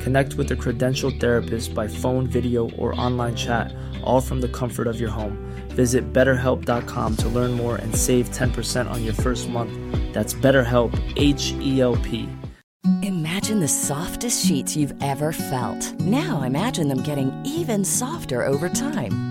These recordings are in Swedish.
Connect with a credentialed therapist by phone, video, or online chat, all from the comfort of your home. Visit betterhelp.com to learn more and save 10% on your first month. That's BetterHelp, H E L P. Imagine the softest sheets you've ever felt. Now imagine them getting even softer over time.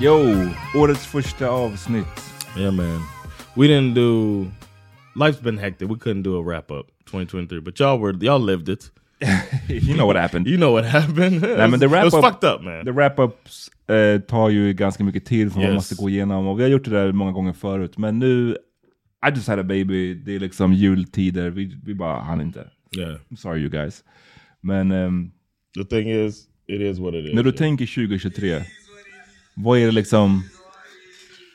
Yo, årets första avsnitt. Yeah, man. We didn't do. Life's been hectic. We couldn't do a wrap up 2023, but y'all were y'all lived it. you know what happened. You know what happened. Nej, men the it wrap was up, fucked up, man. The wrap-ups eh, tar ju ganska mycket tid för man Yes. måste gå igenom och vi har gjort det där många gånger förut. Men nu, I just had a baby, det är liksom jultider, vi, vi bara hann inte. Yeah. I'm sorry you guys. Men ehm, The thing is, it is what it is. när du tänker 2023, vad är det liksom,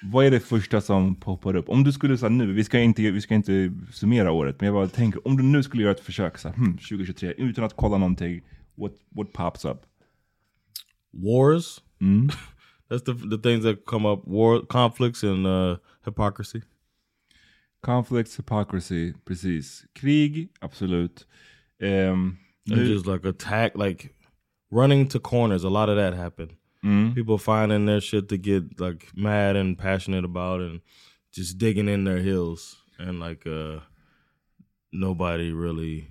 vad är det första som poppar upp? Om du skulle säga nu, vi ska, inte, vi ska inte summera året, men jag bara tänker, om du nu skulle göra ett försök, så här, hmm, 2023, utan att kolla någonting, what, what pops up? Wars. Mm. That's the the things that come up. War, conflicts, and uh, hypocrisy. Conflicts, hypocrisy, precis. Krig, absolut. Ehm, And just like attack, like running to corners. A lot of that happened. Mm. People finding their shit to get like mad and passionate about, and just digging in their heels, and like uh, nobody really.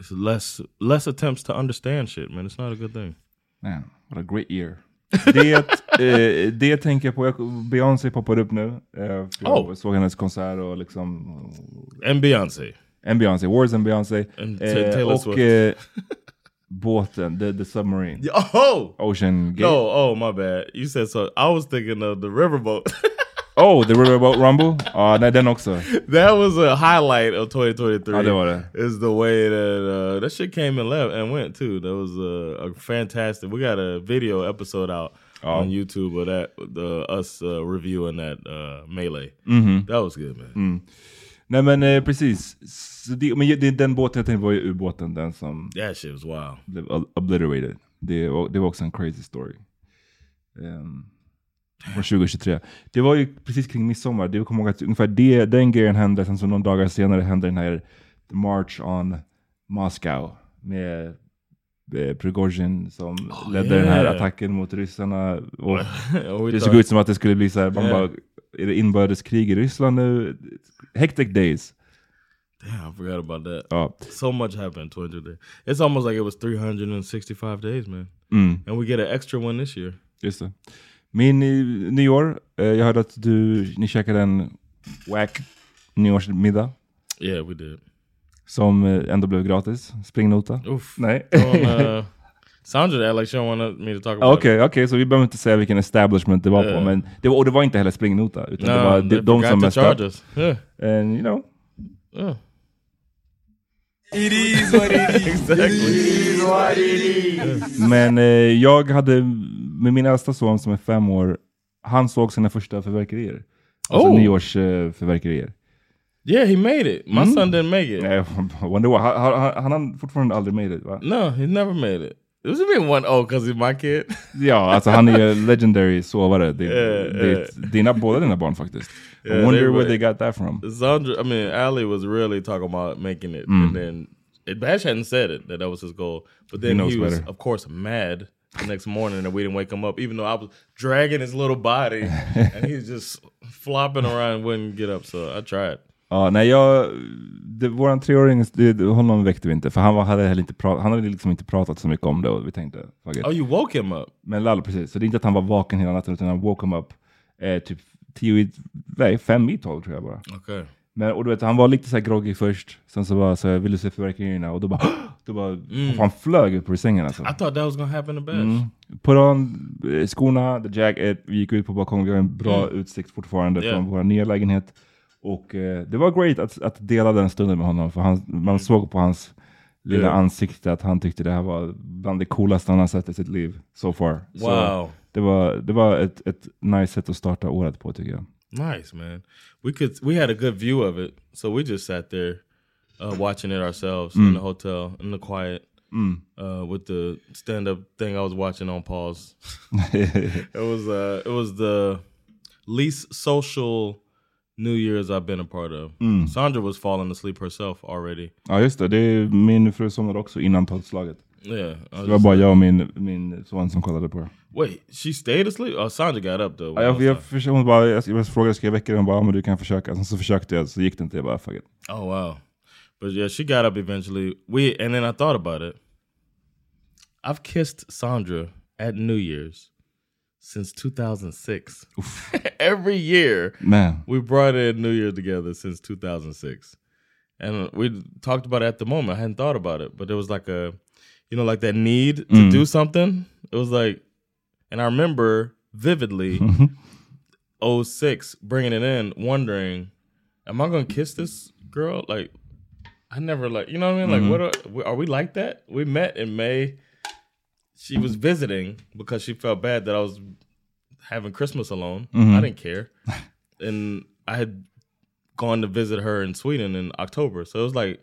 It's less less attempts to understand shit, man. It's not a good thing. Man, what a great year. Det, eh, det tänker jag på, Beyoncé poppar upp nu. Eh, jag Oh. såg hennes konsert och liksom... And Beyonce. En Beyoncé, Wars and Beyoncé. And Eh, Taylor Swift. båten, the, the submarine. Oh, Ocean Gate. no! Oh, my bad. You said so. I was thinking of the riverboat. Oh, the Riverboat Rumble? Ja, nej den också. that was a highlight of 2023. Ja, det var det. Is the way that uh, that shit came and left and went too. That was uh, a fantastic. We got a video episode out Oh. on YouTube of that, the us uh, reviewing that uh, melee. Mhm. That was good, man. Mm. Nej men eh, precis. Så det, men det, den båten jag tänkte var ju ubåten, den som That shit was wild. blev ob- obliterated. Det, var- det var också en crazy story. Um, från 2023. Det var ju precis kring midsommar. Det kommer ihåg att ungefär det, den grejen hände, sen så några dagar senare hände den här The March on Moscow med eh, Prigozjin som ledde den här yeah. attacken mot ryssarna. Och we det såg ut som att det skulle bli så här, man Yeah. bara, är det inbördeskrig i Ryssland nu? Hectic days. Damn, I forgot about that. Ja. So much happened in 2023. It's almost like it was 365 days, man. Mm. And we get an extra one this year. Just det. Min nyår, eh, jag hörde att du, ni käkade en wack nyårsmiddag. Yeah, we did. Som eh, ändå blev gratis. Springnota. Oof. Nej. On, uh, Sandra act like she don't want me to talk about Okej, okej, så vi behöver inte säga vilken establishment det var på. Yeah. Men det var, och det var inte heller springnota, utan it. det var No, de, de som messed up. Yeah. And you know, Yeah. It is what it is. exactly. Men eh, jag hade, med min äldsta son som är fem år, han såg sina första förverkerier. Alltså Oh. nyårsförverkerier. Eh, förverkerier. Yeah, he made it. My son didn't make it. Nej, I wonder why. Han, han, han har fortfarande aldrig made it va? No, he never made it. It was been one oh because he's my kid. Ja, alltså han är ju legendary sovare. Det, Yeah, det, yeah. dina, båda dina barn faktiskt. Yeah, I wonder they where they got that from. Sandra, I mean, Ali was really talking about making it, Mm. and then it, Bash hadn't said it that that was his goal, but then knows he, was, better. of course, mad the next morning that we didn't wake him up, even though I was dragging his little body, and he was just flopping around, wouldn't get up. So I tried. Ja, nej, jag, det, våran treåring, det, honom väckte vi inte, för han, var, hade heller inte pra, han hade liksom inte pratat så mycket om det och vi tänkte, fuck it. Oh, you woke him up. Men Lall, precis. Så det är inte att han var vaken hela natten, utan han woke him up eh, typ tio i, nej, fem i tolv tror jag bara. Okay. Men, och du vet, han var lite så här groggy först, sen så bara så här, vill du se fyrverkerierna? Och då bara, då bara, han flög upp ur sängen alltså. I thought that was gonna happen to Bash. Mm. Put on eh, skorna, the jacket, vi gick ut på balkongen, vi har en bra utsikt fortfarande Yeah. från vår nya lägenhet. Och eh, det var great att, att dela den stunden med honom, för han, man såg på hans lilla Yeah. ansikte att han tyckte det här var bland det coolaste han har sett i sitt liv so far. Så Wow. det var, det var ett, ett nice sätt att starta året på tycker jag. Nice, man. We could we had a good view of it, so we just sat there uh, watching it ourselves in the hotel in the quiet uh, with the stand up thing I was watching on pause. it was uh, it was the least social New Year's I've been a part of. Sandra was falling asleep herself already. ja just det, det är min fru somnade också innan tolvslaget. Yeah, Det var bara jag och min, min son som kollade på det. Wait, she stayed asleep? Oh, Sandra got up though. Ja, jag, jag, försökte, hon bara, jag, jag frågade ska jag väcka dig? Hon bara, ja, men du kan försöka. Sen så försökte jag, så gick det inte. Jag bara, fuck it. Oh wow. But yeah, she got up eventually. We and then I thought about it. I've kissed Sandra at New Year's since 2006. Every year Man. we brought in New Year together since 2006. And we talked about it at the moment. I hadn't thought about it, but it was like a you know like that need to mm. do something. It was like and I remember vividly 06 bringing it in wondering am I going to kiss this girl like I never like you know what I mean like mm-hmm. what are, are we like that? We met in May. She was visiting because she felt bad that I was having Christmas alone. Mm-hmm. I didn't care. and I had gone to visit her in Sweden in October. So it was like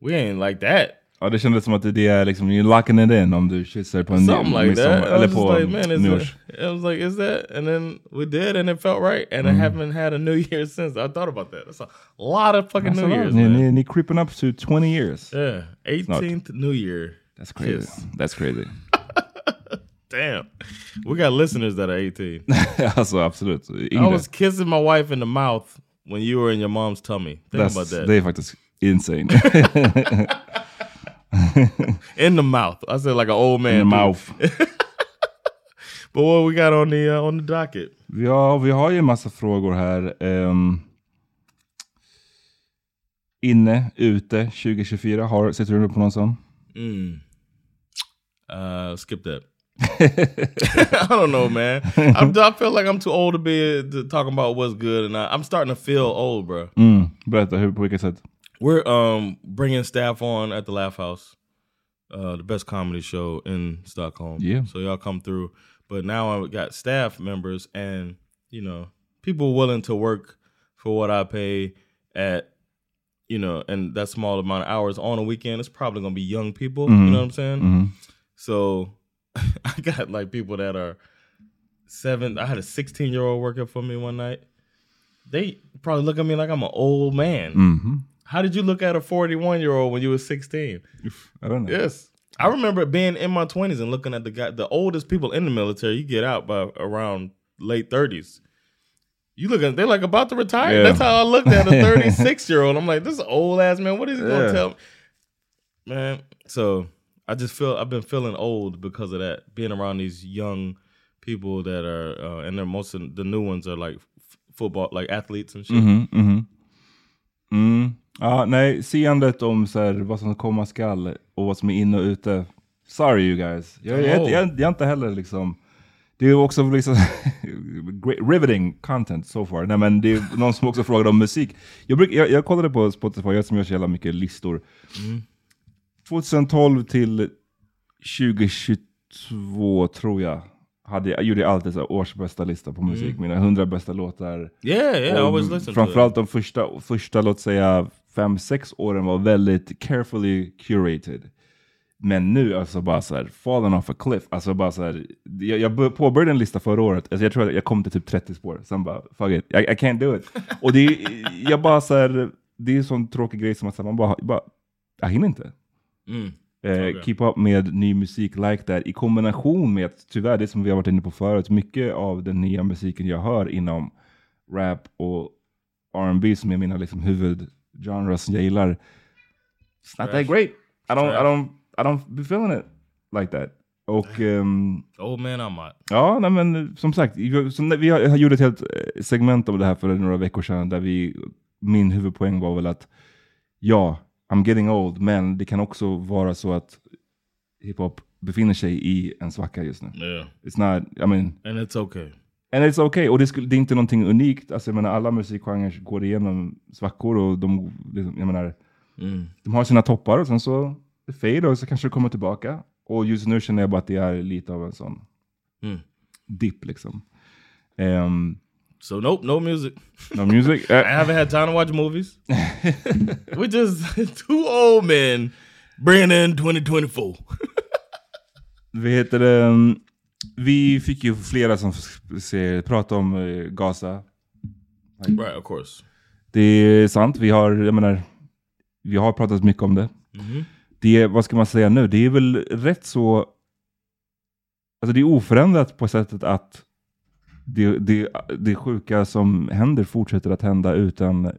we ain't like that. Ja, det kändes som att det är liksom, you're locking it in om du kysser på en Something like that. I Eller was på like, man, is nyårs. it, I was like, is that? And then we did, and it felt right. And I mm-hmm. haven't had a New Year since. I thought about that. That's a lot of fucking Alltså, New Years, ni, ni, ni creeping up to 20 years. Yeah, 18th New Year. That's crazy. Kiss. That's crazy. Damn, we got listeners that are 18. alltså absolut. I Yngre. was kissing my wife in the mouth when you were in your mom's tummy. Think That's, about that. Det är faktiskt insane. in the mouth. I said like an old man. In the dude. mouth. But what we got on the uh, on the docket? Ja, vi har ju en massa frågor här. Ehm, inne, ute, 2024. Har, sitter du på någon sån? Mm. Uh, skip that. I don't know, man. I'm, I feel like I'm too old to be to talking about what's good, and I, I'm starting to feel old, bro. Mm. Berätta, hur, på vilket sätt? We're um bringing staff on at the Laugh House, uh, the best comedy show in Stockholm. Yeah. So y'all come through. But now I've got staff members and you know people willing to work for what I pay at you know and that small amount of hours on a weekend. It's probably gonna be young people. You know what I'm saying? Mhm. So I got like people that are seven. I had a 16 year old working for me one night. They probably look at me like I'm an old man. Mhm. How did you look at a 41 year old when you were 16? I don't know. Yes. I remember being in my 20s and looking at the guy, the oldest people in the military, you get out by around late 30s. You look at, they're like about to retire. Yeah. That's how I looked at a 36 year old. I'm like, this old ass man, what is he gonna tell me? Man, so I just feel, I've been feeling old because of that, being around these young people that are, uh, and they're most of the new ones are like football, like athletes and shit. Mhm, mhm. Mm. Ja, nej, seendet om så här, vad som komma skall och vad som är inne och ute Sorry you guys. Jag, jag, jag, jag, jag är inte heller liksom... Det är också liksom riveting content so far. Nej, men det är någon som också frågade om musik. Jag, bruk, jag, jag kollade på Spotify, jag som gör så jävla mycket listor. 2012 till 2022 tror jag. Hade, jag gjorde alltid så här årsbästa lista på musik. Mina 100 bästa låtar. Yeah, yeah, Och framförallt de första, första, låt säga, fem sex åren var väldigt carefully curated. Men nu, alltså bara så här, fallen off a cliff. Alltså bara så här, jag, jag bör- påbörjade en lista förra året, alltså jag tror att jag kom till typ 30 spår, sen bara, fuck it, I, I can't do it. Och det är, jag bara så här, det är en sån tråkig grej som att man bara, bara, jag hinner inte. Mm. Eh. Keep up med ny musik like that i kombination med, att, tyvärr det som vi har varit inne på förut, mycket av den nya musiken jag hör inom rap och R&B som är mina liksom, huvudgenres som jag gillar. It's not that great. I don't, I don't, I don't be feeling it like that. Och ehm, Old man I'm out. ja, nej, men som sagt, när vi har, gjorde ett helt eh, segment av det här för några veckor sedan där vi, min huvudpoäng var väl att ja, I'm getting old, men det kan också vara så att hiphop befinner sig i en svacka just nu. Yeah. It's not, I mean, And it's okay. and it's okay. Och det, skulle, det är inte någonting unikt. Alltså, jag menar, alla musikgenrer går igenom svackor och de, liksom, jag menar, Mm. de har sina toppar och sen så det fade och så kanske det kommer tillbaka. Och just nu känner jag bara att det är lite av en sån Mm. dipp liksom. Um, So nope, no music. no music. I haven't had time to watch movies. we just two old men bringing in 2024. vi heter det, vi fick ju flera som f- se, prata om eh, Gaza. right, of course. Det är sant, vi har, jag menar, vi har pratat mycket om det. Mhm. Det är, vad ska man säga nu, det är väl rätt så, alltså det är oförändrat på sättet att det, det, det sjuka som händer fortsätter att hända utan, uh,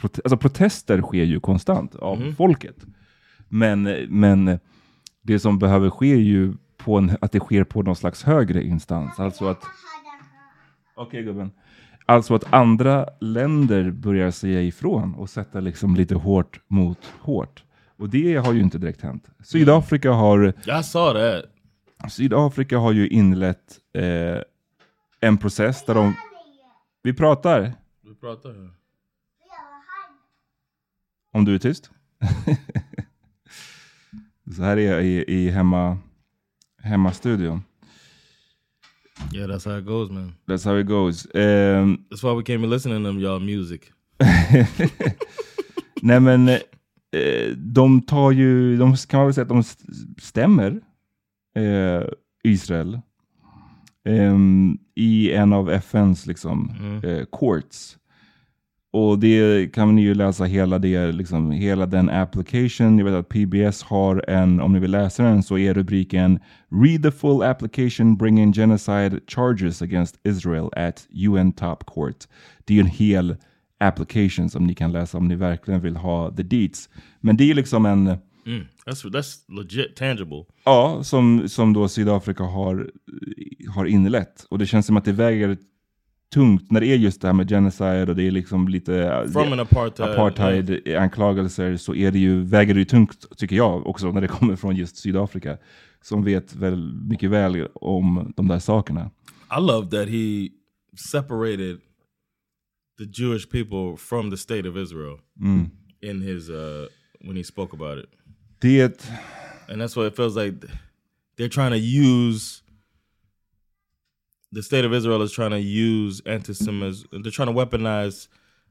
prote alltså protester sker ju konstant av Mhm. folket. Men, men det som behöver ske är ju på en, att det sker på någon slags högre instans. Alltså att Okej gubben. Alltså att andra länder börjar säga ifrån och sätta liksom lite hårt mot hårt. Och det har ju inte direkt hänt. Sydafrika har, I saw that. Sydafrika har ju inlett eh, en process där de... Vi pratar, brought that. here. om du är tyst. Så här är jag i, i hemma, hemmastudion. Yeah, that's how it goes, man. That's how it goes. Ehm, That's why we can't be listening to them y'all music. Nej men eh, de tar ju, de kan man väl säga att de st- stämmer eh, Israel ehm, i en av FNs liksom, Mm. eh, courts. Och det kan ni ju läsa hela det, liksom, hela den application. Jag vet att PBS har en, om ni vill läsa den så är rubriken Read the full application bringing genocide charges against Israel at UN top court. Det är en hel application som ni kan läsa om ni verkligen vill ha the deets. Men det är liksom en, Mm. That's that's legit tangible. ja, som, som då Sydafrika har, har inlett. Och det känns som att det väger tungt när det är just det här med genocide och det är liksom lite From an apartheid. apartheid-anklagelser så är det ju, väger det ju tungt, tycker jag, också när det kommer från just Sydafrika. Som vet väl mycket väl om de där sakerna. I love that he separated the Jewish people from the state of Israel Mm. in his uh when he spoke about it. Det, And that's what it feels like they're trying to use the state of Israel is trying to use anti-Semitism. They're trying to weaponize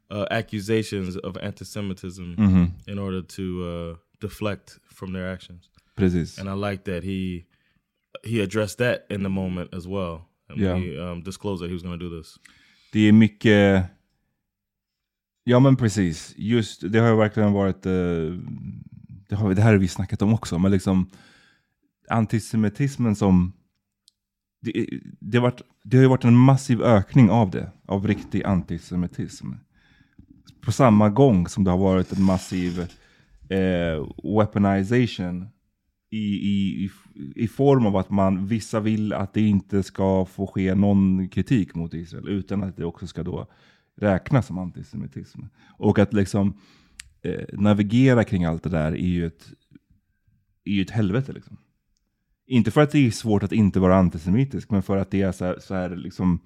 uh, accusations of anti-Semitism Mhm. in order to uh, deflect from their actions. precis. And I like that he he addressed that in the moment as well. And Yeah. he um, disclosed that he was going to do this. Det är mycket... Ja men precis. Just, det har verkligen varit... eh, det, har, det här har vi snackat om också, men liksom antisemitismen som... Det, det, har varit, det har ju varit en massiv ökning av det, av riktig antisemitism. På samma gång som det har varit en massiv eh, weaponization i, i, i, i form av att man, vissa vill att det inte ska få ske någon kritik mot Israel utan att det också ska då räknas som antisemitism. Och att liksom eh, navigera kring allt det där är ju ett är ju ett helvete liksom. Inte för att det är svårt att inte vara antisemitisk, men för att det är så här, så här liksom,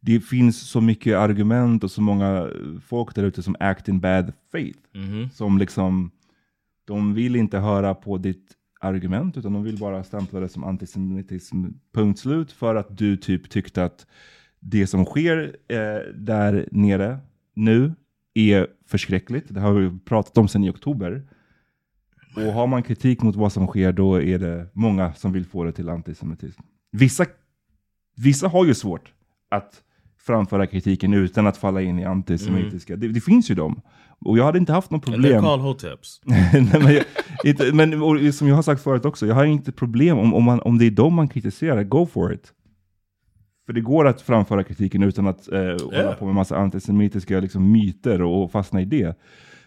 det finns så mycket argument och så många folk där ute som act in bad faith. Mhm. Som liksom, de vill inte höra på ditt argument, utan de vill bara stämpla det som antisemitism, punkt slut, för att du typ tyckte att det som sker eh, där nere nu är förskräckligt. Det har vi pratat om sedan i oktober. Och har man kritik mot vad som sker, då är det många som vill få det till antisemitism. Vissa, vissa har ju svårt att framföra kritiken utan att falla in i antisemitiska. Det, det finns ju dem. Och jag hade inte haft något And they're problem. called hoteps. Men jag, inte, men och, som jag har sagt förut också, jag har inte problem om, om, man, om det är dem man kritiserar, go for it. För det går att framföra kritiken utan att eh, hålla på med massa antisemitiska liksom, myter och, och fastna i det.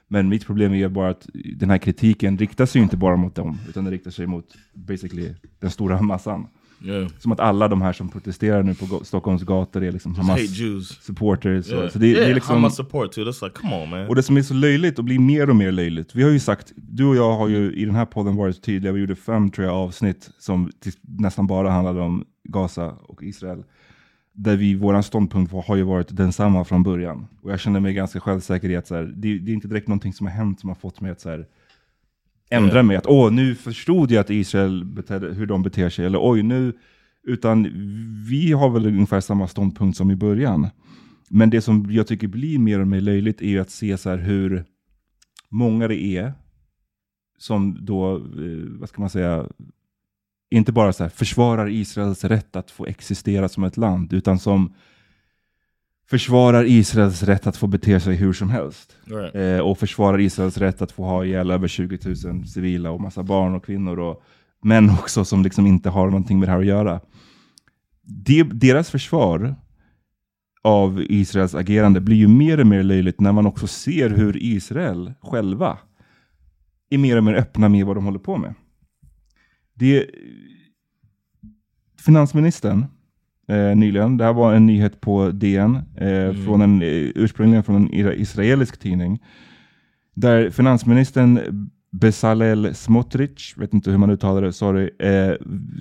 Men mitt problem är bara att den här kritiken riktar sig inte bara mot dem, utan den riktar sig mot basically den stora massan. Yeah. Som att alla de här som protesterar nu på Stockholms gator är liksom Hamas hate Jews. supporters. Yeah. Så det, yeah, det är liksom, Hamas support too. That's like, come on man. och det som är så löjligt och blir mer och mer löjligt. Vi har ju sagt, du och jag har ju i den här podden varit tydliga. Vi gjorde fem tror jag, avsnitt som nästan bara handlade om Gaza och Israel. Där vi, våran ståndpunkt har ju varit densamma från början. Och jag känner mig ganska självsäker i att så här, det, det är inte direkt någonting som har hänt som har fått mig att så här, ändra mig. Att åh, nu förstod jag att Israel betedde, hur de beter sig. Eller oj, nu... Utan vi har väl ungefär samma ståndpunkt som i början. Men det som jag tycker blir mer och mer löjligt är ju att se så här hur många det är som då, eh, vad ska man säga, inte bara så här försvarar Israels rätt att få existera som ett land, utan som försvarar Israels rätt att få bete sig hur som helst. Right. Eh, och försvarar Israels rätt att få ha ihjäl över 20 000 civila och massa barn och kvinnor och män också som liksom inte har någonting med det här att göra. Det, deras försvar av Israels agerande blir ju mer och mer löjligt när man också ser hur Israel själva är mer och mer öppna med vad de håller på med. Det, finansministern eh, nyligen, det här var en nyhet på DN, eh, från en, eh, ursprungligen från en israelisk tidning, där finansministern Bezalel Smotrich, vet inte hur man uttalar det, sorry, eh,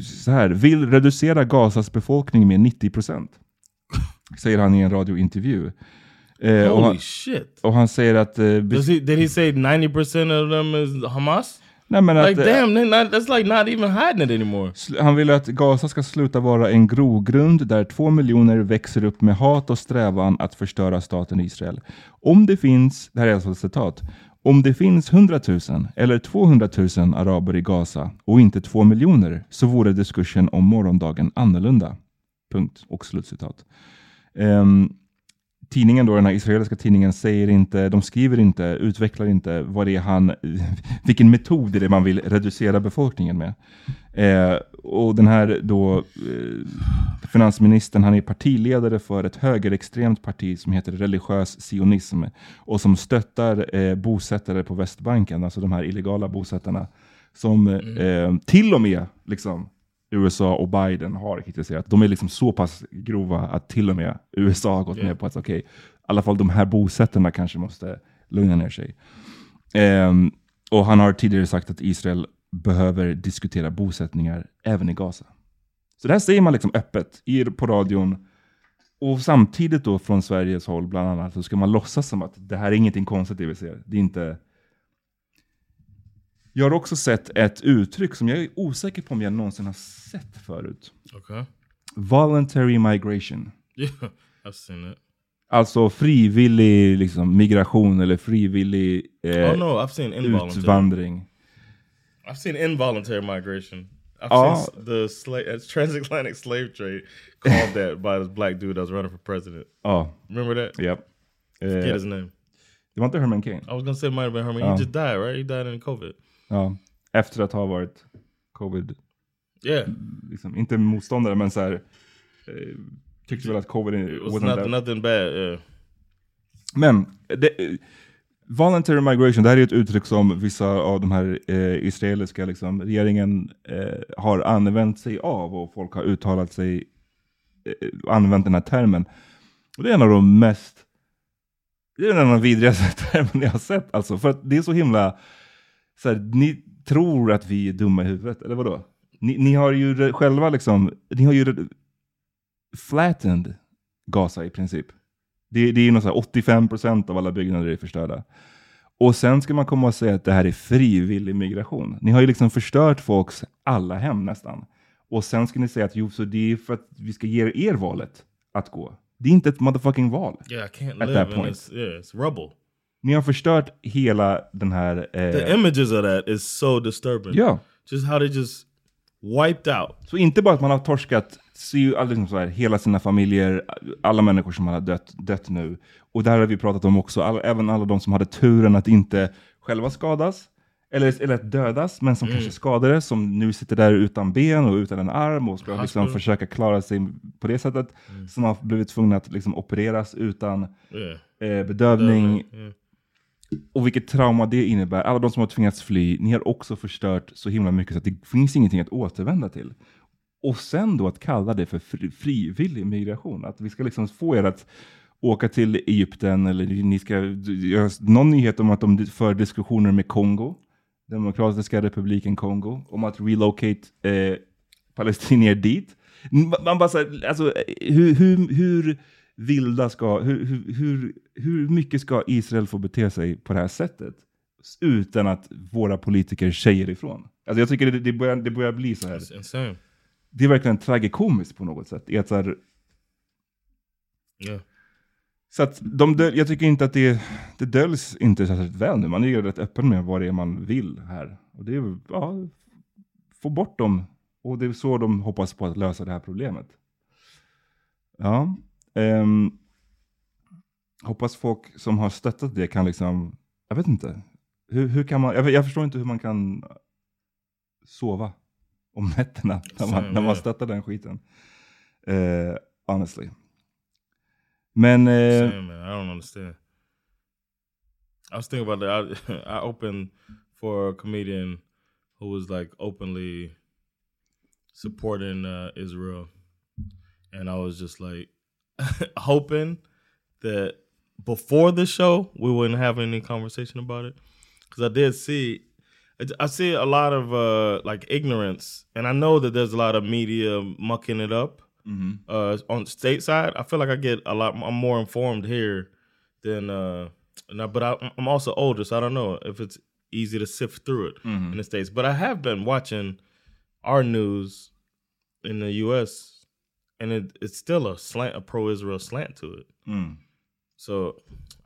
så här, vill reducera Gazas befolkning med 90 procent. Säger han i en radiointervju. Eh, och, Holy han, shit. och han säger att... Eh, Does he, did he say 90% of them is Hamas? Nej, men att Like eh, damn, not, that's like not even hiding it anymore. han vill att Gaza ska sluta vara en grogrund där två miljoner växer upp med hat och strävan att förstöra staten Israel. Om det finns, det här är alltså ett citat, om det finns 100 000 eller 200 000 araber i Gaza och inte två miljoner så vore diskursen om morgondagen annorlunda. Punkt och slutcitat. Ehm, tidningen då, den här israeliska tidningen, säger inte, de skriver inte, utvecklar inte vad det är han, vilken metod är det man vill reducera befolkningen med. Eh, och den här då, eh, finansministern, han är partiledare för ett högerextremt parti som heter religiös sionism och som stöttar eh, bosättare på Västbanken, alltså de här illegala bosättarna, som eh, till och med liksom, USA och Biden har kritiserat. De är liksom så pass grova att till och med USA har gått Yeah. med på att okej, i alla fall de här bosättarna kanske måste lugna ner sig. Ehm, och han har tidigare sagt att Israel behöver diskutera bosättningar även i Gaza. Så det här säger man liksom öppet i, på radion. Och samtidigt då från Sveriges håll bland annat så ska man låtsas som att det här är ingenting konstigt det vi ser. Det är inte... Jag har också sett ett uttryck som jag är osäker på om jag någonsin har sett förut. Okay. Voluntary migration. Yeah, I've seen it. Alltså frivillig liksom, migration eller frivillig eh, oh no, I've seen utvandring. I've seen involuntary migration. I've Oh. seen s- the slave, uh, transatlantic slave trade called that by this black dude that was running for president. Ja, Remember that? Eh, Forget his name. det var inte Herman Cain. I was gonna say it might have been Herman. Oh. He just died, right? He died in COVID. Ja, efter att ha varit covid, Yeah, liksom, inte motståndare men så här, eh, tyckte väl att covid it was wasn't not, that nothing bad. Yeah. Men det, eh, voluntary migration, det här är ett uttryck som vissa av de här eh, israeliska liksom, regeringen eh, har använt sig av och folk har uttalat sig, eh, använt den här termen. Och det är en av de mest, det är en av de vidrigaste termerna jag har sett. Alltså, för att det är så himla, så här, ni, tror att vi är dumma i huvudet, eller vadå? Ni, ni har ju själva liksom, ni har ju flattened Gaza i princip. Det, det är ju något så här 85% av alla byggnader är förstörda. Och sen ska man komma och säga att det här är frivillig migration. Ni har ju liksom förstört folks alla hem nästan. Och sen ska ni säga att jo, så det är för att vi ska ge er valet att gå. Det är inte ett motherfucking val. Yeah, I can't At live that in point. this. Yeah, it's rubble. Ni har förstört hela den här... The Eh, images of that is so disturbing. ja, Just how they just wiped out. så inte bara att man har torskat ser ju aldrig liksom så här, hela sina familjer, alla människor som har dött, dött nu. Och där har vi pratat om också, all, även alla de som hade turen att inte själva skadas, eller, eller att dödas, men som kanske skadades, som nu sitter där utan ben och utan en arm och ska liksom försöka klara sig på det sättet, som har blivit tvungna att liksom opereras utan Yeah. eh, bedövning, Yeah och vilket trauma det innebär. Alla de som har tvingats fly, ni har också förstört så himla mycket så att det finns ingenting att återvända till. Och sen då att kalla det för fri, frivillig migration. Att vi ska liksom få er att åka till Egypten eller ni ska göra någon nyhet om att de för diskussioner med Kongo, Demokratiska republiken Kongo, om att relocate eh, palestinier dit. Man bara så här, alltså, eh, hur, hur, hur vilda ska, hur, hur, hur, mycket ska Israel få bete sig på det här sättet? Utan att våra politiker säger ifrån. Alltså jag tycker det, det, börjar, det börjar bli så här. Insane. Det är verkligen tragikomiskt på något sätt. Att så, här, Yeah. så att de, döl- jag tycker inte att det, det döljs inte särskilt väl nu. Man är ju rätt öppen med vad det är man vill här. Och det är ja, få bort dem. Och det är så de hoppas på att lösa det här problemet. Ja. Ehm, hoppas folk som har stöttat det kan liksom, jag vet inte. Hur, hur kan man, jag, jag förstår inte hur man kan sova om nätterna när man, när man stöttar den skiten. Eh, honestly. Men... Eh, Same, man. I don't understand. I was thinking about that. I, I opened for a comedian who was like openly supporting uh, Israel, and I was just like hoping that before the show we wouldn't have any conversation about it because I did see. I- I see a lot of uh, like ignorance, and I know that there's a lot of media mucking it up uh, on stateside, I feel like I get a lot. I'm more informed here than. Uh, I- but I, I'm also older, so I don't know if it's easy to sift through it in the states. But I have been watching our news in the U.S. and it, it's still a slant, a pro-Israel slant to it. mm. So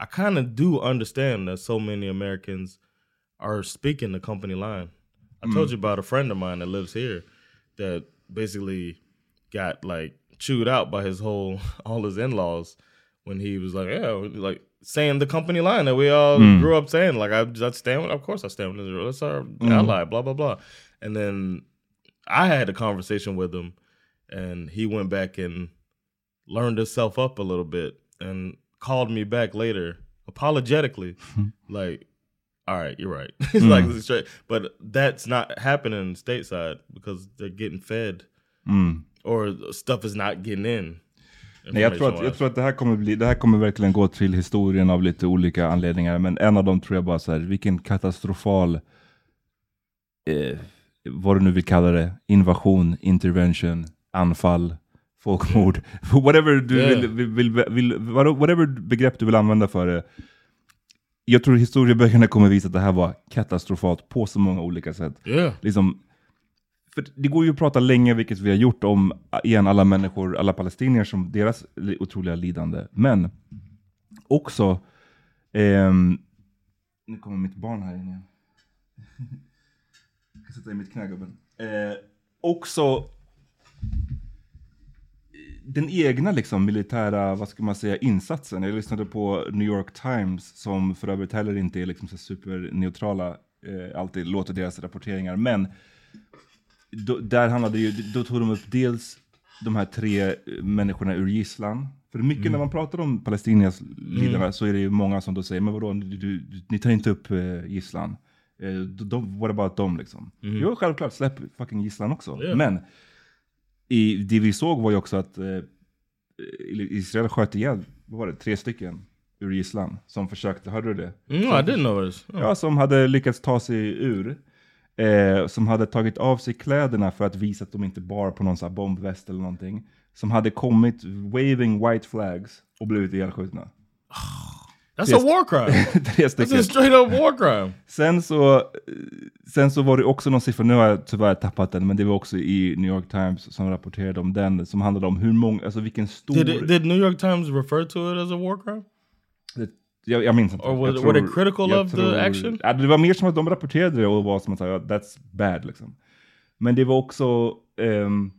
I kind of do understand that so many Americans are speaking the company line. I hmm. told you about a friend of mine that lives here that basically got like chewed out by his whole all his in-laws when he was like, yeah, like saying the company line that we all hmm. grew up saying, like I, I stand with, of course I stand with Israel. That's our hmm. ally, blah blah blah. And then I had a conversation with him, and he went back and learned himself up a little bit and called me back later apologetically like all right you're right it's like straight but that's not happening stateside because they're getting fed Mm. or stuff is not getting in Nej, jag, tror att, jag tror att det här kommer bli, det här kommer verkligen gå till historien av lite olika anledningar. Men en av dem tror jag bara så här, vilken katastrofal, eh, vad du nu vill kalla det, invasion, intervention, anfall, folkmord, whatever du Yeah. vill, vill, vill, vill, whatever begrepp du vill använda för det. Jag tror historieböckerna kommer visa att det här var katastrofalt på så många olika sätt. yeah liksom, för det går ju att prata länge, vilket vi har gjort, om igen alla människor, alla palestinier, som deras li- otroliga lidande. Men också, ehm, nu kommer mitt barn här in igen. Jag ska sätta i mitt knä gubben. Eh, också den egna liksom, militära, vad ska man säga, insatsen. Jag lyssnade på New York Times, som för övrigt heller inte är liksom så superneutrala, eh, alltid låter deras rapporteringar. Men då, där handlade ju, då tog de upp dels de här tre eh, människorna ur gisslan. För mycket när man pratar om Palestinias lidande så är det ju många som då säger, men vadå, du, du, ni tar inte upp eh, gisslan. Eh, de, de, what about dem liksom? Jo, självklart, släpp fucking gisslan också. Ja. Men i, det vi såg var ju också att eh, Israel sköt ihjäl, vad var det, tre stycken ur gisslan som försökte, hörde du det? no i didn't know this Oh. Ja, som hade lyckats ta sig ur. Eh, som hade tagit av sig kläderna för att visa att de inte bar på någon sån bombväst eller någonting. Som hade kommit waving white flags och blivit ihjälskjutna. That's a war crime. Tre That's stycken. a straight up war crime. Sen så, sen så var det också någon siffra, nu har jag tyvärr tappat den, men det var också i New York Times som rapporterade om den, som handlade om hur många, alltså vilken stor... Did, it, did New York Times refer to it as a war crime? Det- jag, jag minns inte. Or was- Jag were they critical of the action? Ja, det var mer som att de rapporterade det och var som att säga, that's bad liksom. Men det var också ehm,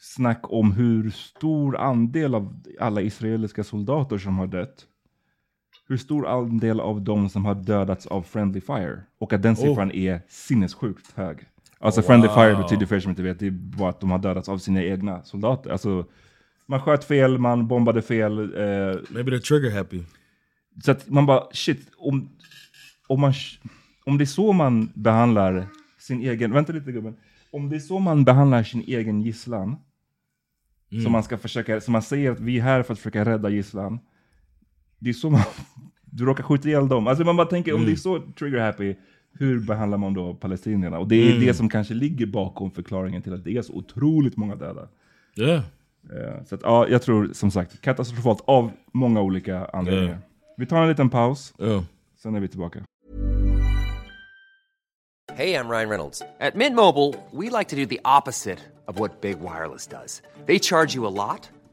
snack om hur stor andel av alla israeliska soldater som har dött, hur stor andel av dem som har dödats av friendly fire. Och att den siffran är sinnessjukt hög. Alltså friendly fire betyder för er som inte vet, det är bara att de har dödats av sina egna soldater. Alltså, man sköt fel, man bombade fel. Eh, Maybe they're trigger happy. så att man bara, shit, om, om, man, om det är så man behandlar sin egen, vänta lite gubben, om det är så man behandlar sin egen gisslan, som man ska försöka, som man säger att vi är här för att försöka rädda gisslan, det är så man, du råkar skjuta ihjäl dem. Alltså man bara tänker, om det är så trigger happy, hur behandlar man då palestinierna? Och det är det som kanske ligger bakom förklaringen till att det är så otroligt många döda. Yeah. Eh, Så att, ja, jag tror som sagt katastrofalt av många olika anledningar. Ja. Vi tar en liten paus, Yeah. sen är vi tillbaka. Hey, I'm Ryan Reynolds. At Mint Mobile, we like to do the opposite of what Big Wireless does. They charge you a lot,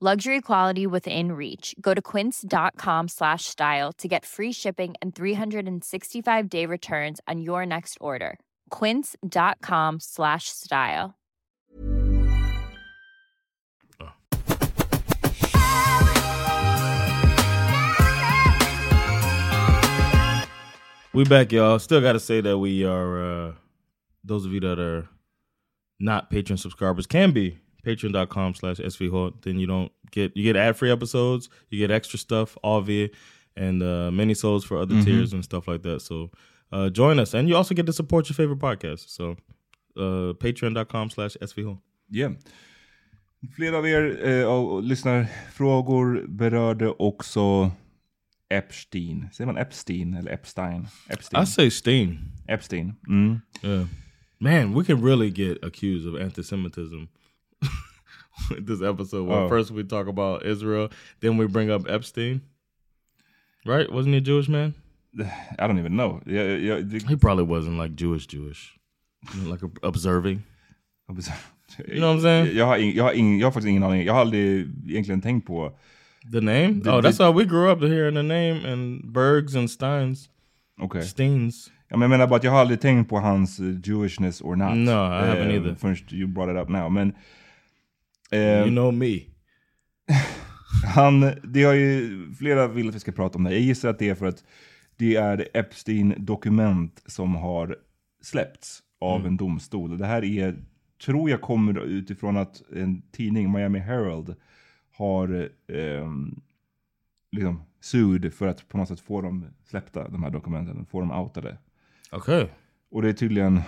Luxury quality within reach. Go to quince.com slash style to get free shipping and 365 day returns on your next order. Quince.com slash style. We back, y'all. Still got to say that we are, uh, those of you that are not patron subscribers can be patreon.com slash svhort. Then you don't get, you get ad free episodes, you get extra stuff, all via, and uh, mini souls for other tiers and stuff like that. So uh, join us. And you also get to support your favorite podcast. So uh, patreon.com slash svhort. Yeah. Flera av er eh, och lyssnarfrågor berörde också Epstein. Säger man Epstein eller Epstein? Epstein. I say Steen. Epstein. Mm. Yeah. Man, we can really get accused of anti-Semitism this episode. Where Oh. first we talk about Israel, then we bring up Epstein. Right? Wasn't he a Jewish man? I don't even know. Jag, det, He probably wasn't like Jewish Jewish. Like observing. You know what I'm saying? Jag har, ing, jag, har ing, jag har faktiskt ingen aning. Jag har aldrig egentligen tänkt på... The name? The- oh, that's the- how we grew up hearing the name and Bergs and Steins. Okej. Steens. Ja, men jag menar bara att jag har aldrig tänkt på hans eh, Jewishness or not. No, I haven't Eh, either. Först you brought it up now. Men... eh, you know me. Han, det har ju, flera vill att vi ska prata om det. Jag gissar att det är för att det är Epstein-dokument som har släppts av en domstol. Det här är, tror jag kommer utifrån att en tidning, Miami Herald, har ehm, liksom sued för att på något sätt få dem släppta, de här dokumenten, få dem outade. Okay. Och det är tydligen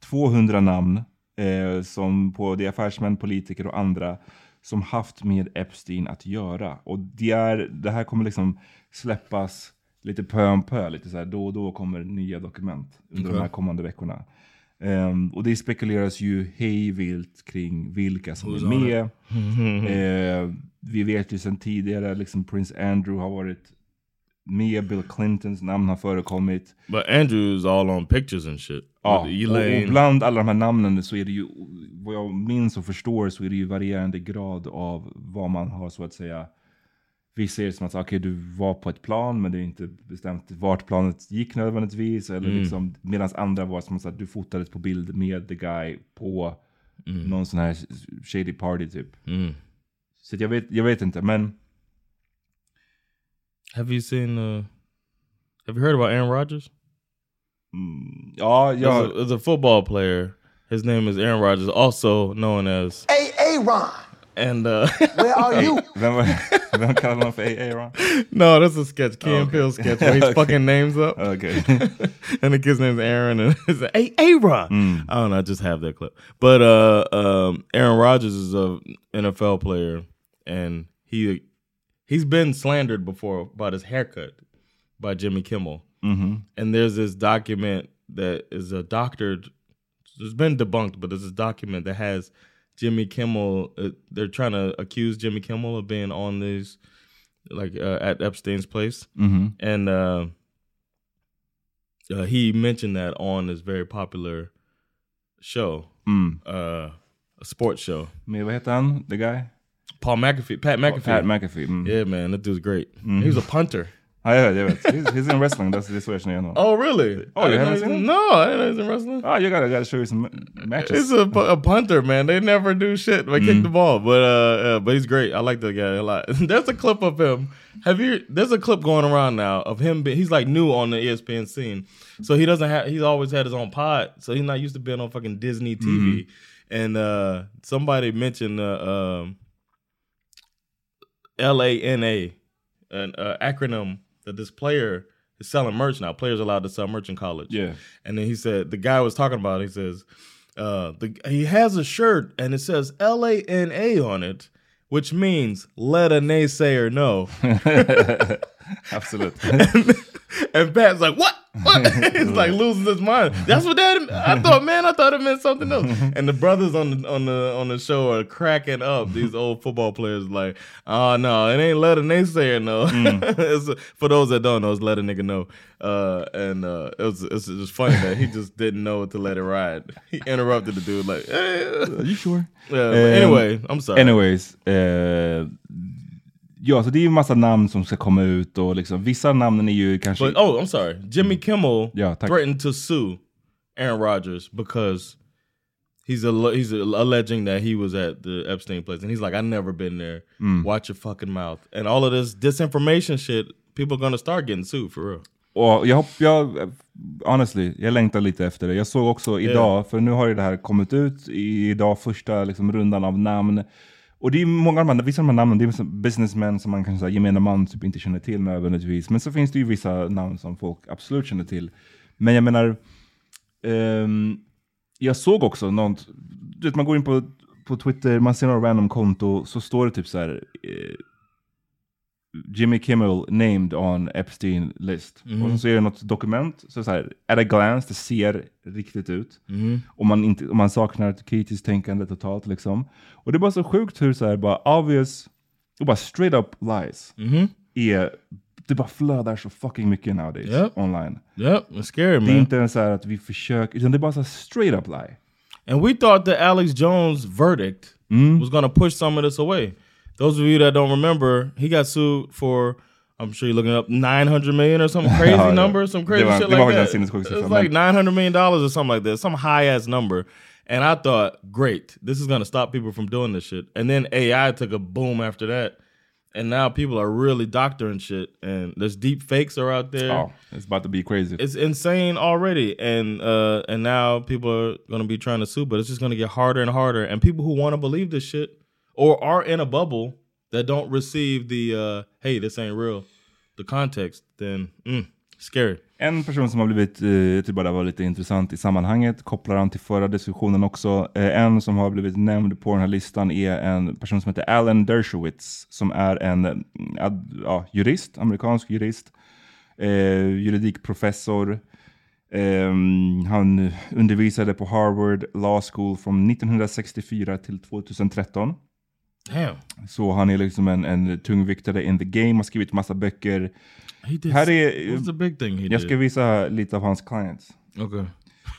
200 namn eh, som är affärsmän, politiker och andra som haft med Epstein att göra. Och det, är, det här kommer liksom släppas lite pö om pö, lite så här, då och då kommer nya dokument under de här kommande veckorna. Ehm, och det spekuleras ju hejvilt kring vilka som är med. Eh, vi vet ju sedan tidigare, liksom Prince Andrew har varit med, Bill Clintons namn har förekommit. But Andrew's all on pictures and shit. Ja, och, och bland alla de här namnen så är det ju, vad jag minns och förstår så är det ju varierande grad av vad man har så att säga. Vi ser det som att okej, du var på ett plan men det är inte bestämt vart planet gick nödvändigtvis. Eller Mm. liksom, Medan andra var som att du fotades på bild med the guy på Mm. någon sån här shady party typ. Mm. Så jag, vet, jag vet inte, men Have you seen? Uh, have you heard about Aaron Rodgers? mm, ja, There's, jag, a, there's a football player. His name is Aaron Rodgers, also known as. Hey, Aaron, And uh, where are you? vem, var- vem kallar honom för Aaron? no, that's a sketch, Key and Okay. Peele sketch where he's Okay. fucking names up. Okay, and the kid's name's Aaron, and it's like, hey, Aaron. Mm. I don't know. I just have that clip. But uh, um, Aaron Rodgers is a NFL player, and he he's been slandered before about his haircut by Jimmy Kimmel. Mhm. And there's this document that is a doctored. It's been debunked, but there's this document that has Jimmy Kimmel. Uh, they're trying to accuse Jimmy Kimmel of being on these, like uh, at Epstein's place Mhm. and uh, uh, he mentioned that on this very popular show, Mm. uh, a sports show. Men vad heter han? The guy? Paul McAfee, Pat McAfee. Pat McAfee. Mm. Yeah, man, that dude's great. He was a punter. Ja, jag vet. He's, he's in wrestling, that's, det är så jag känner igen honom. Oh, really? Oh, you haven't seen him? No, I didn't know he's in wrestling. Oh, you gotta, gotta show you some matches. He's a, a punter, man. They never do shit. They kick the ball, but uh, uh, but he's great. I like that guy a lot. there's a clip of him. Have you? There's a clip going around now of him. He's like new on the ESPN scene, so he doesn't have. He's always had his own pod, so he's not used to being on fucking Disney TV. And uh, somebody mentioned uh, um, L A N A, an uh, acronym that this player is selling merch now. Players allowed to sell merch in college. Yeah. And then he said the guy was talking about. It, he says uh, the he has a shirt and it says L A N A on it, which means let a naysayer know. Absolut. and Pat's like, what? He's like losing his mind. That's what that. I thought, man, I thought it meant something else. And the brothers on the on the on the show are cracking up. These old football players like, oh no, it ain't let a naysayer know. it's, for those that don't know, it's let a nigga know. Uh, and uh, it was it's just funny that he just didn't know to let it ride. He interrupted the dude like, eh. Are you sure? Yeah, Um, anyway, I'm sorry. Anyways. Eh, ja, så det är ju massa namn som ska komma ut och liksom, vissa namnen är ju kanske... But oh, I'm sorry. Jimmy Kimmel Yeah, tack. threatened to sue Aaron Rodgers because he's a he's alleging that he was at the Epstein place, and he's like, "I've never been there. Watch your fucking mouth." And all of this disinformation shit, people are gonna start getting sued for real. Och jag, hopp- jag, honestly, jag längtar lite efter det. Jag såg också idag, för nu har ju det här kommit ut, i, idag första liksom, rundan av namn. Och det är många av de här, vissa av de här namnen, det är businessmen som man kanske säga, gemene man typ inte känner till nödvändigtvis. Men så finns det ju vissa namn som folk absolut känner till. Men jag menar, um, jag såg också något, du vet man går in på, på Twitter, man ser några random konto, så står det typ så här, eh, Jimmy Kimmel named on Epstein list. Och så är det något dokument, så, så här, at a glance, det ser riktigt ut. Och man, inte, och man saknar ett kritiskt tänkande totalt liksom. Och det är bara så sjukt hur så här, bara obvious, och bara straight up lies. Är, det bara flödar så fucking mycket nowadays Yep. online. Yep, it's scary, Det är man. inte ens så här att vi försöker, utan det är bara så straight up lie. And we thought that Alex Jones' verdict was going to push some of this away. Those of you that don't remember, he got sued for, I'm sure you're looking up 900 million or some crazy ja. number, some crazy shit like that. sinnessjuka siffran, It's like men- 900 million dollars or something like that, some high ass number. And I thought, great, this is going to stop people from doing this shit. And then AI took a boom after that. And now people are really doctoring shit, and there's deep fakes are out there Oh, it's about to be crazy. it's insane already and uh and now people are going to be trying to sue but it's just going to get harder and harder and people who want to believe this shit or are in a bubble that don't receive the uh hey this ain't real the context then mm, scary En person som har blivit, eh, jag tycker bara det var lite intressant i sammanhanget, kopplar han till förra diskussionen också. Eh, en som har blivit nämnd på den här listan är en person som heter Alan Dershowitz, som är en eh, ad, ja, jurist, amerikansk jurist. eh, juridikprofessor. Eh, han undervisade på Harvard Law School från 1964 till 2013. Damn. Så han är liksom en, en tungviktare in the game, har skrivit massa böcker. Did. Här är, What's the big thing he jag did? ska visa lite av hans clients. Okay.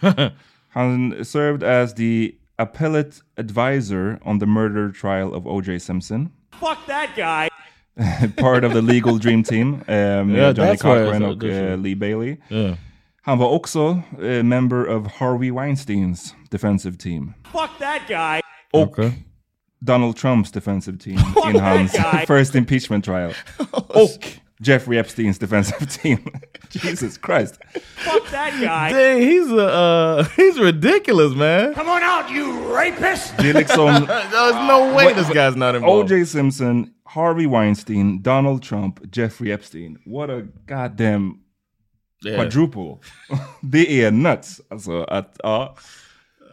Han served as the appellate advisor on the murder trial of O.J. Simpson. Fuck that guy. Part of the legal dream team um, Yeah, Johnny Cochran och why. Lee Bailey. Yeah. Han var också eh, member of Harvey Weinsteins defensive team. Fuck that guy. Och Okay. Donald Trumps defensive team in hans first impeachment trial. och Jeffrey Epsteins defensive team. Jesus Christ. Fuck that guy. Dang, he's a uh, he's ridiculous, man. Come on out, you rapist. Det är liksom There's no way this guy's not involved. O.J. Simpson, Harvey Weinstein, Donald Trump, Jeffrey Epstein. What a goddamn Yeah. quadruple. det är nuts. Alltså att, ja.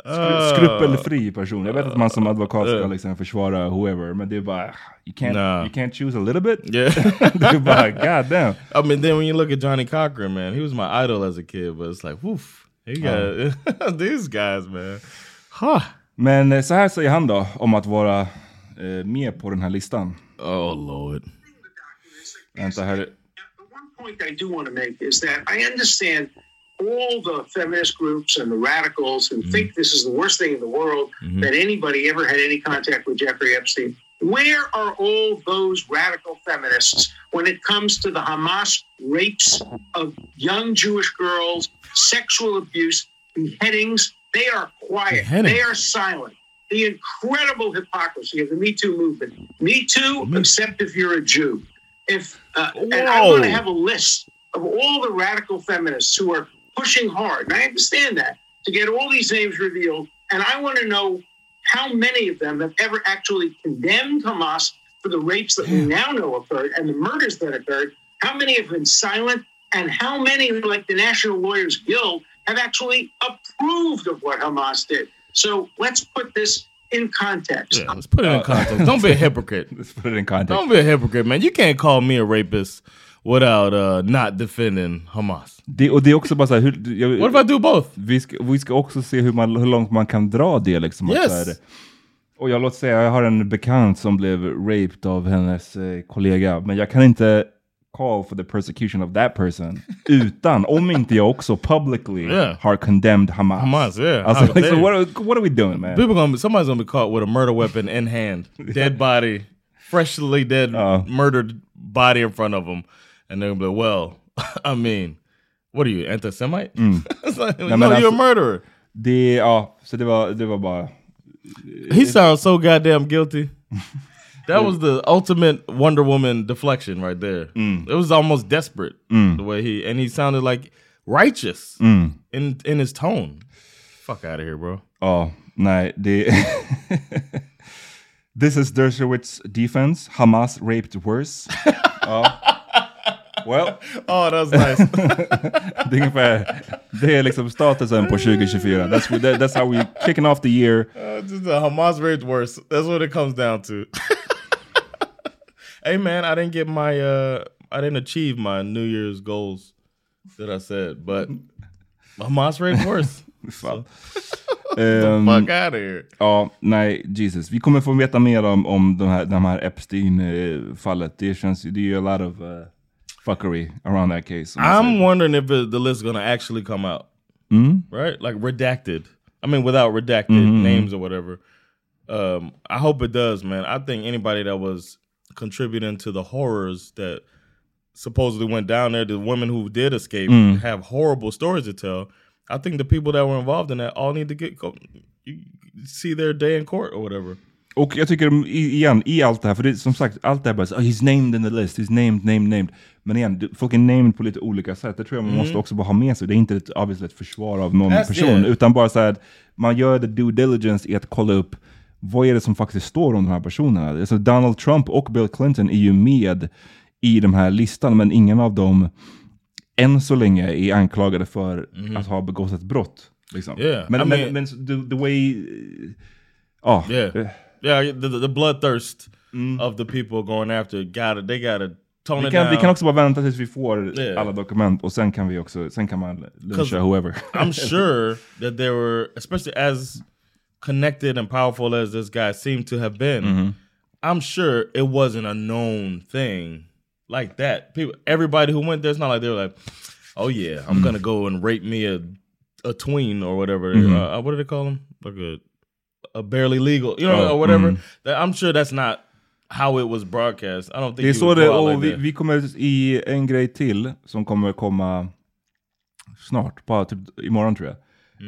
Skru, skrupelfri person. Jag vet att man som advokat ska liksom försvara whoever, men det är bara, you can't, Nah. you can't choose a little bit? Yeah. det är bara, god damn. I mean, then when you look at Johnny Cochran, man, he was my idol as a kid, but it's like, woof, he got these guys, man. Huh. Men eh, så här säger han då om att vara eh, med på den här listan. Oh lord. Vänta här. The one point I do want to make is that I understand all the feminist groups and the radicals who think mm-hmm. this is the worst thing in the world mm-hmm. that anybody ever had any contact with Jeffrey Epstein. Where are all those radical feminists when it comes to the Hamas rapes of young Jewish girls, sexual abuse, beheadings? They are quiet. Beheadings. They are silent. The incredible hypocrisy of the Me Too movement. Me Too, mm-hmm. except if you're a Jew. If uh, and I want to have a list of all the radical feminists who are pushing hard, and I understand that, to get all these names revealed. And I want to know how many of them have ever actually condemned Hamas for the rapes that we now know occurred and the murders that occurred. How many have been silent, and how many, like the National Lawyers Guild, have actually approved of what Hamas did? So let's put this in context. Yeah, let's put it in uh, context. Don't be a hypocrite. Let's put it in context. Don't be a hypocrite, man. You can't call me a rapist without uh, not defending Hamas. Det, och det är också bara så här, hur, jag, What if I do both? vi, ska, vi ska också se hur, man, hur långt man kan dra det. Liksom, Yes. här, och jag låt säga, jag har en bekant som blev raped av hennes eh, kollega, men jag kan inte call for the persecution of that person utan, om inte jag också publicly Yeah. har condemned Hamas. Hamas, yeah. Alltså, liksom, dare what, are, what are we doing man? People gonna somebody's gonna be caught with a murder weapon in hand, dead body, freshly dead, Uh. murdered body in front of them, and they're gonna be like, "Well, I mean, what are you, anti-Semite? Mm. It's like, no, you're a murderer." Det, ja, så det var, det var bara... He sounds so goddamn guilty. That was the ultimate Wonder Woman deflection right there. Mm. It was almost desperate mm. the way he and he sounded like righteous in in his tone. Fuck out of here, bro. Oh, nej, det... This is Dershowitz defense. Hamas raped worse. ja. Oh. Well, Oh, that was nice. det är ungefär, det är liksom statusen på 2024. That's, that, that's how we kicking off the year. Uh, just the Hamas rage worse. That's what it comes down to. hey man, I didn't get my uh I didn't achieve my New Year's goals that I said, but Hamas rage worse. Fan. Fuck Ehm, out of here. ja, nej, Jesus. Vi kommer få veta mer om, om de här, de här Epstein-fallet. Det känns, det är ju a lot of uh, fuckery around that case. I'm wondering if it, the list is gonna actually come out. Hmm? Right? Like redacted. I mean without redacted mm-hmm. names or whatever. Um, I hope it does, man. I think anybody that was contributing to the horrors that supposedly went down there, the women who did escape mm. have horrible stories to tell. I think the people that were involved in that all need to get go, see their day in court or whatever. Och jag tycker i- igen, i allt det här, för det är som sagt, allt det här bara så, oh, he's named in the list, he's named, named, named. Men igen, folk är named på lite olika sätt. Det tror jag man måste också bara ha med sig. Det är inte ett, obviously ett försvar av någon That's person, it. utan bara så här, att man gör the due diligence i att kolla upp vad är det som faktiskt står om de här personerna. Alltså Donald Trump och Bill Clinton är ju med i de här listan, men ingen av dem än så länge är anklagade för att ha begått ett brott. Liksom. Yeah, men, I men, mean- men the, the way... Ja. Yeah, eh, yeah. The, the bloodthirst of the people going after got it. They got to tone Vi it kan, down. vi kan också bara vänta tills vi får Yeah. alla dokument och sen kan vi också, sen kan man luncha 'Cause whoever. I'm sure that there were, especially as connected and powerful as this guy seemed to have been, Mhm. I'm sure it wasn't a known thing like that. People, everybody who went there, it's not like they were like, "Oh yeah, I'm Mm. gonna go and rape me a a tween or whatever. Mhm. Uh, what do they call them? Like a a barely legal, you know, Oh, or whatever. mm. That, I'm sure that's not how it was broadcast. I don't think Det är så det, och like vi, that. vi kommer i en grej till som kommer komma snart, bara typ imorgon tror jag.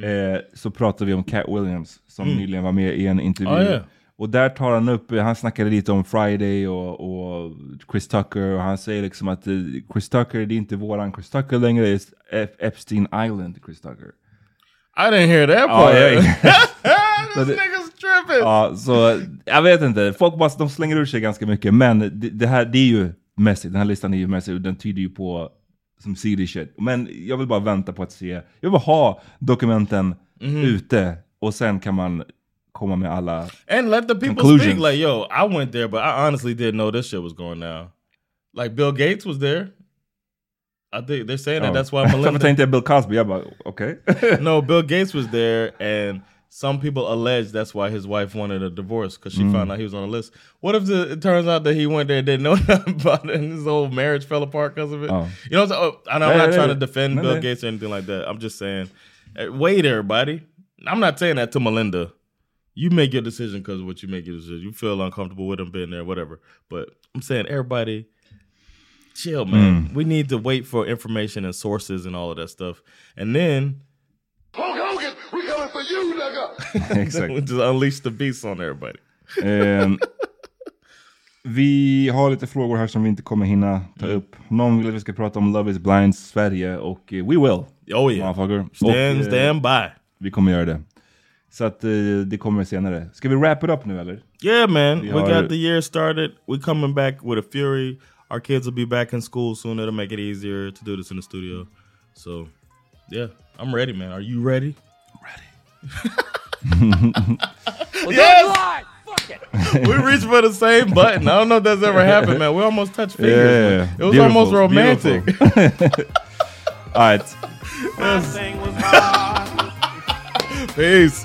Mm. Eh, så pratar vi om Cat Williams som Mm. nyligen var med i en intervju. Ah, ja. Och där tar han upp, han snackade lite om Friday och, och Chris Tucker och han säger liksom att eh, Chris Tucker, det är inte våran Chris Tucker längre, det är Epstein Island Chris Tucker. I didn't hear that Ja, part. jag- this nigga's tripping. Ja, så jag vet inte. Folk bara, de slänger ur sig ganska mycket, men det, det här, det är ju mässigt. Den här listan är ju mässig och den tyder ju på som seedy shit. Men jag vill bara vänta på att se. Jag vill bara ha dokumenten Mhm. ute och sen kan man komma med alla And let the people speak. Like, yo, I went there, but I honestly didn't know this shit was going down. Like Bill Gates was there. I think they're saying that Oh. that's why Melinda. tänkte jag Bill Cosby? Jag bara, okej. no, Bill Gates was there, and some people allege that's why his wife wanted a divorce because she Mm. found out he was on the list. What if the, it turns out that he went there and didn't know nothing about it, and his whole marriage fell apart because of it? Oh. You know, I'm oh, and I'm Yeah, not yeah, trying yeah. to defend No, Bill. Gates or anything like that. I'm just saying, eh, wait, everybody. I'm not saying that to Melinda. You make your decision because of what you make your decision. You feel uncomfortable with him being there, whatever. But I'm saying, everybody, chill, man. Mm. We need to wait for information and sources and all of that stuff, and then Hulk Hogan, we coming for you, nigga. Exakt. we just unleash the beast on everybody. Ehm, vi har lite frågor här som vi inte kommer hinna ta Mm. upp. Någon vill att vi ska prata om Love is blind Sverige och eh, we will. Oh yeah. Motherfucker. Stand, Och, eh, stand by. Vi kommer göra det. Så att eh, det kommer senare. Ska vi wrap it up nu eller? Yeah, man. We We, are- got the year started. We coming back with a fury. Our kids will be back in school soon. It'll make it easier to do this in the studio. So, yeah, I'm ready, man. Are you ready? Ready. yes! we reached for the same button. I don't know if that's ever happened, man. We almost touched fingers. Yeah, man. It was beautiful, almost romantic. beautiful. Alright. Peace.